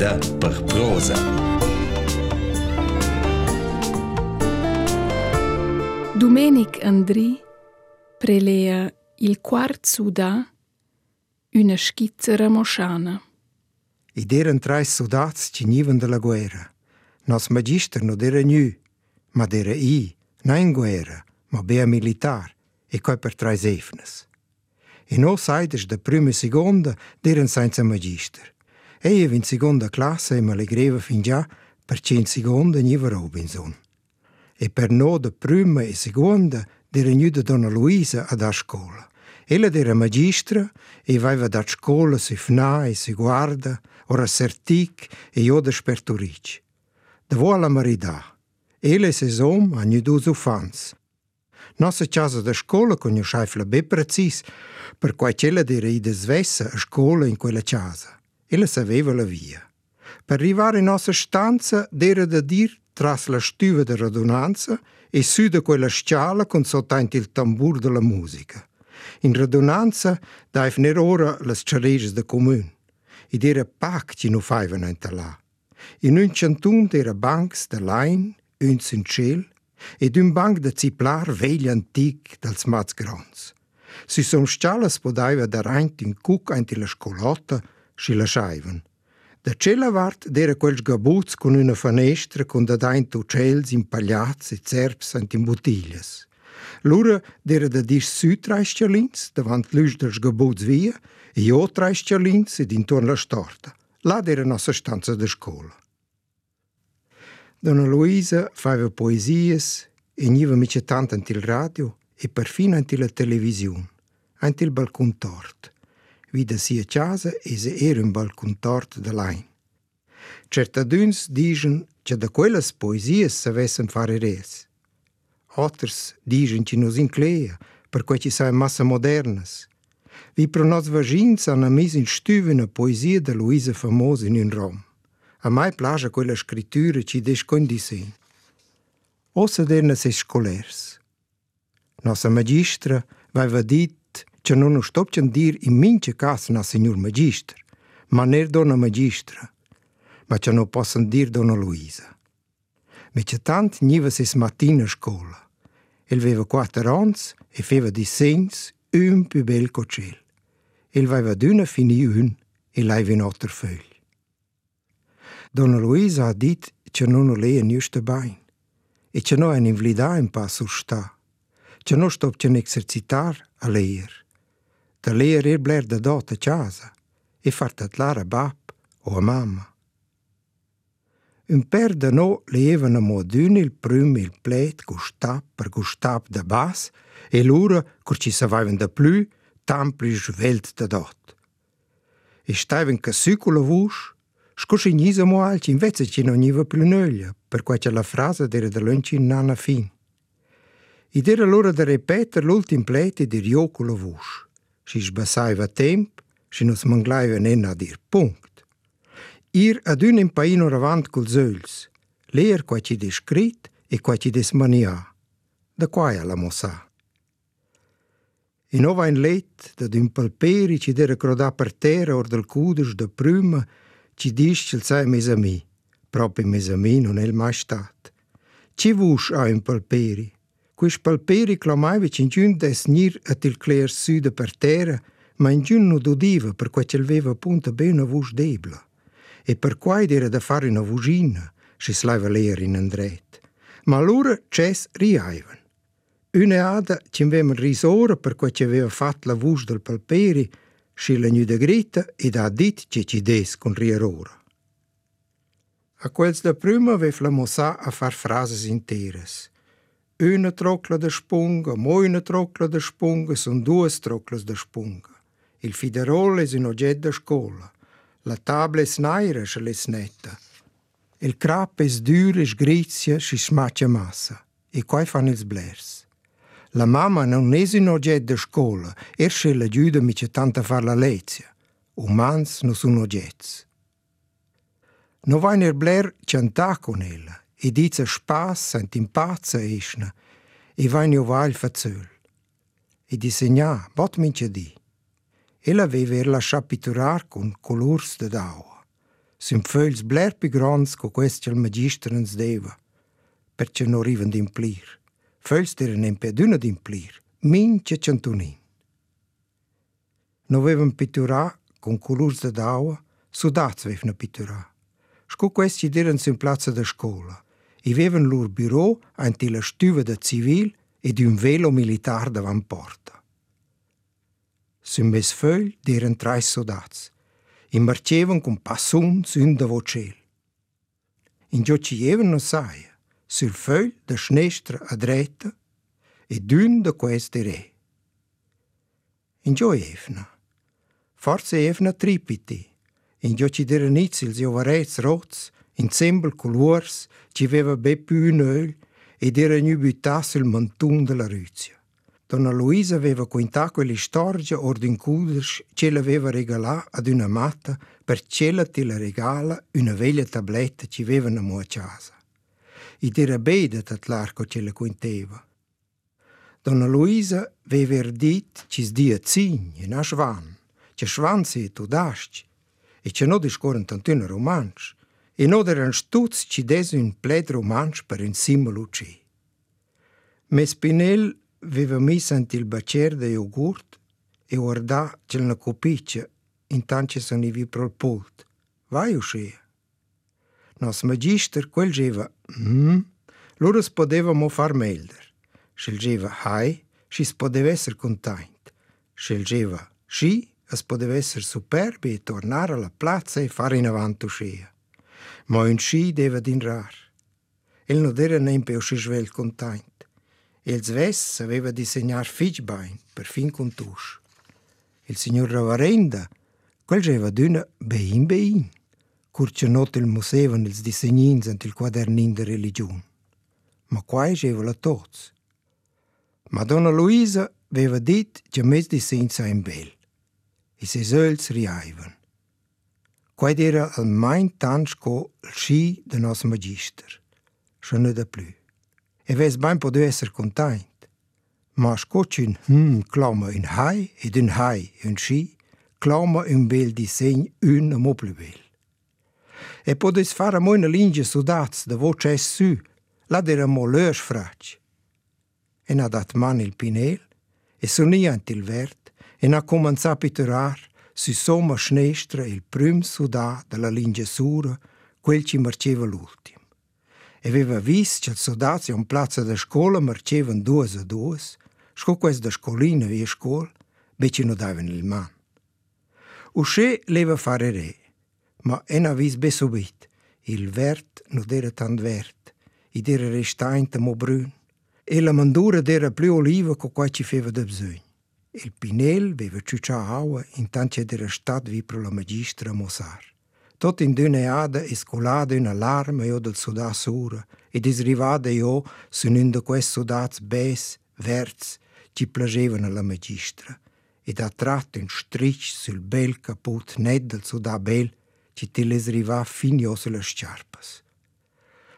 Per prosa. Domenic Andri prelea il quart sudà una schizza ramosciana. Id eran tre soldats che nivan della guerra. Nos magister non era nu, ma era i, non in guerra, ma bea militar, e coi per tre efnes. E nos aides da prima e seconda eran senza magister. E in seconda classe e me le greva fin già perché in seconda niva Robinson. E per no da prima e seconda era nu da Donna Luisa ad a scuola. Ella era magistra e aveva da scuola si fna e si guarda, ora sertic e io da sperturic. Da vo alla marità. Ella e ses om a nu dus ufans. Nossa casa da scuola conosceva ben precis, per quai cella era ida svessa a scuola in quella casa. Ella sapeva la via. Per arrivare in nostra stanza era da dir tras la stuva de radunanza e su da quella sciala con soltanto il tambur della musica. In radunanza ner ora las ciareges de comun. Id era pac ci nu faivano in un cantun era bancs de lain, in ciel, ed un banc de ziplar vegli antic dels mats grons. Si son scialas podaiva da reint in cuc ainti la scolotta, si lasciaivan. Da cella vart d'era quels gabuts con una finestra con da daint uccells impagliats e zerbs in bottiglias. Lura d'era da dis sü trai scialins davant l'us dels gabuts via e io trai scialins ed intorno la storta. Là d'era nostra stanza de scola. Donna Luisa faiva poesies e niva mica tant ant il radio e perfino ant la televisione, ant il balcon tort. Vida sia casa era un balcon tort de lain. Certaduns digen che da quelles poesies savessen fare res. Otters digen che nos inclea, per quei ci sai massa modernas. Vi pro nos vagins hanno mis in stüve una poesia de Luisa famosa in un Rom. A mai plaja quella scrittura ci descondisen. Ossa derna se scolers. Nossa magistra që në në shtop që ndir i min që kasna se njur më gjishtër, ma ner do në më gjishtrë, ma që në posë ndir do në Luiza. Me që tant njëve se smatin në shkolla, el veve quattro ons e feve di sens un più bel cocel. El vaiva d'una fini un e laiva in otter föl. Donna Luisa ha dit që non o leje njështë bajnë, e që no e një vlidajnë pas u shta, që no shtop që në eksercitar a lejerë. Da leer er bler da dot a casa e fartatlar a bab o a mamma. Un per no leevano a modun il prum il plet gustap per gustap da bas e lura, cur ci savaivan da plü, tampli svelt da dot. E staivan ca sicula vusch, scusci nisa mo alci invece ci non niva più nöglia, per qua c'è la frase dere da lunci nana fin. Id era l'ora da repeter l'ultim pleti di riocula që ish besajve temp, që në thmënglajve në në adir punkt. Ir adynim pa inu rëvand kulzëllës, lejer kua që di shkrit e kua që di smënia, dhe kuaja la mosa. Inova in let dhe dy pëlperi që di rëkroda për tere or del kudësh dhe prymë që di shqilca e me zëmi, propi me zëmi në nëllë ma shtatë. Që vush a in pëlperi, Quis palperi clamaiva cinciun des nir at il cler süda per terra, ma in giun non per quai c'elveva appunto ben una vus debla. E per quai era da fare una vusina, si slaiva leer in andret. Ma allora ces riaivan. Una ada ci avevamo risora per quai ci aveva fatto la vus del palperi, si la nuda grita ed ha dit che ci des con riarora. A quels da prima aveva la mossa a far frases interas. Una trocla da spunga, mo una trocla da spunga, son due troclas da spunga. Il fiderol è un oggetto da scuola. La tavola è snaira, se l'è snetta. Il crap è dura, sgrizia, si smaccia massa. E qua fanno ils blers. La mamma non è un oggetto da scuola, er se la giuda mi c'è tanta far la lezia. Umans non sono oggetti. Non va nel bler cantà con ella, e dice spas, sent impazza esna, e va in oval fazzöl. E disegna, bot mince di. Ella aveva lasciato pitturar con colors de d'aua. Sunt föils bler più grands co quest il magister ens deva, perché non arrivan d'implir. Föils deren en per d'una d'implir, mince centunin. Non avevan pitturà con colors de d'aua, soldats avevano pitturà. Sco questi deren in piazza da scuola, avevano il loro bureau ante la stuva civil ed un velo militar davanti porta. Sul mes feuil erano tre soldati e marcevano con passion in da ciel. In ciò ci avevano saia, sul feuil da sinistra a dreta e d'un da questi re. In ciò avevano, forse avevano tripiti, in ciò ci erano inizi i ovarezzi rozzi sembel colors, ci aveva be più un öl ed era nu buttato sul mantun della Ruzia. Donna Luisa aveva quintato quelle storge ordin cuders che l'aveva regalato ad una matta per cella ti la regala una veglia tabletta che avevano a casa. Ed era beda l'arco che la quinteva. Donna Luisa aveva dit che sdia zin e na schwan, che schwan si tu dasci, e che non discorren tantuna romansch, e no eran tuts ci des un pled romansch per un simbolo ci. Me Spinel veva mis ant il bacer de iogurt e guarda cel na copice intanto che sono ivi pro il pult. Vai uscia. Nos magister quel geva «Mmm», loro spodevamo far melder. Scelgeva «Hai», si spodeva essere content. Scelgeva «Sci», si e spodeva essere superbi e tornare alla piazza e fare in avanti uscia. Ma un sci deve dinrar. Il non era neanche uscire svel contento. Il Zves aveva disegnar Fitchbein per fin con tusch. Il signor Ravarenda, quel aveva d'una bein bein, curce not il musevan ils disegnins ant il quadernin de religion. Ma quai aveva la tots. Madonna Luisa aveva dit che mes disegns sain bel. I ses öls riaivan. Quai era al main tanch co il sci de nos magister. Schon ne da plü. E ves ben poder essere content. Ma scocin, hm, clama un hai ed un hai un sci, clama un bel disegn un mo più bel. E podes fare mo una linea sudats da voce es su, la dera mo lös frac. E na dat man il pinel, e soniant il vert, e na comincia a pitturar su somma snestra il prim sudà della linea sura, quel ci marceva l'ultimo e aveva visto che i soldati in piazza da scuola marcevano due a due, sco questa scolina via scuola, invece non davano il man. Usce leva fare re, ma e non vis be subit, il vert non era tanto vert, ed era restante mo brun, e la mandura era più oliva co qua ci feva da bisogno. Il pinel aveva ciuccia acqua intanto era stato vi per la magistra Mosar. Tot in dünneada is colada una larma io del sudà sura, ed is rivada io su un de quest sudats bes, verts, ci plagevano alla magistra, ed ha tratto un stric sul bel caput net del sudà bel, ci ti les riva fin io sulle sciarpas.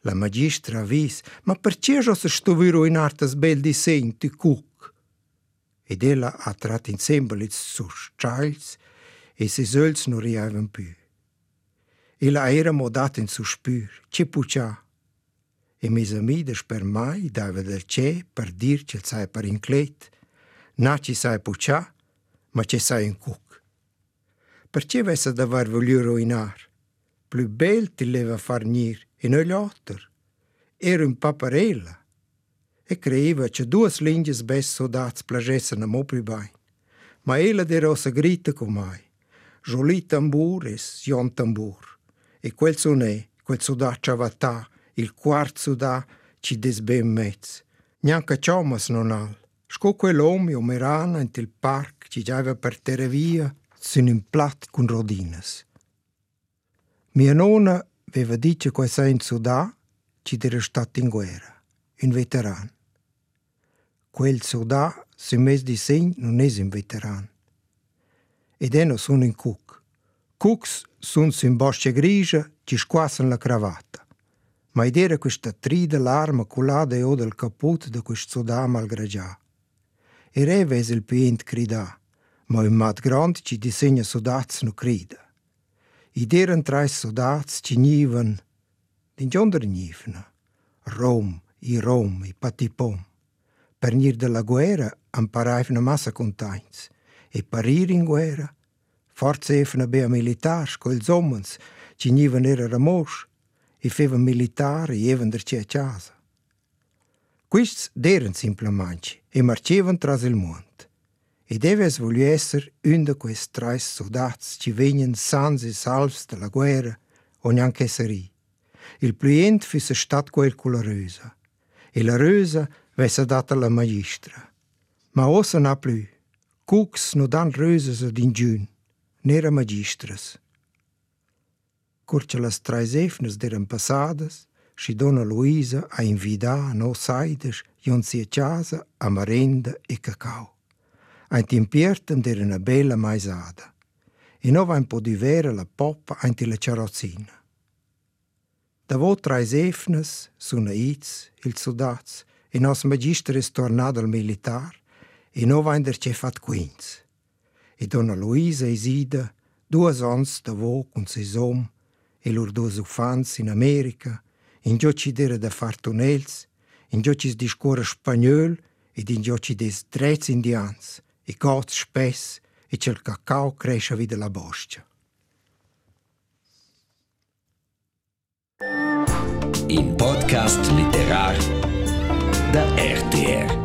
La magistra vis, ma perché io se stoviro in artas bel disegn ti cuc? Ed ella ha tratto insieme le sus chiles, e se söls non riavan più. Il era modat in suspür, ce puccia. E mes amides per mai dava del ce per dir che sai per inclet, na ci sai puccia, ma ce sai in cuc. Perché vesse d'aver voglio roinar? Più bel ti leva farnir e noi l'altro. Era un paparella. E creiva che due lingue bes soldats plagessero mo più bene. Ma ella de rosa grita mai. Joli tambur es jon tambur e quel sonè, quel sudà ciavatà, il quarto sudà ci desben mezz. Neanche ciomas non al. Sco quell'uomo o merana in il parc ci giava per terra via, sun in plat con rodinas. Mia nonna aveva detto che sei in sudà ci era stato in guerra, un veteran. Quel sudà, se mes di segno, non è un veteran. Ed eno sono in cuc. Cucs sunt in bosce grigia ci squassano la cravatta. Ma ed era questa trida l'arma culada o del caput de quest sodà malgragià. E re il pient crida, ma un mat grand ci disegna sodats no crida. Id eran trais soldats ci nivan din nivna. Rom, i Rom, i patipom. Per nir della guerra amparaivna massa contains. E parir in guerra, forza efna bea militars, co ils omens, ci nivan era ramos, e fevan militari, e even der cia casa. Quists deren simplemente e marcevan tras il mond. E deves voglio esser un de quest trais soldats ci vegnan sans e salvs de la guerra o neanche seri. Il plient füsse stat quel con la rösa. E la rösa vesse data la magistra. Ma ossa n'a plü. Cucs no dan rösas ad ingiun, nera magistras. Curce las trais efnes deran passadas, și donna Luisa a invida no saides jon sia casa a marenda e cacao. Ein timpierten der una bella maisada. E no va un po' vera la poppa anti la carrozzina. Da vo trais efnes, suna il soldats, e nos tornato al militar, e no va der cefat quins. E donna Luisa e Sida, duas ons da vo con ses om, e lor duas ufans in America, in gioci d'era da fartunels, in gioci di scuola spagnol ed indians, e gots spess, e c'è cacao cresce via la boscia. In podcast literar da RTR.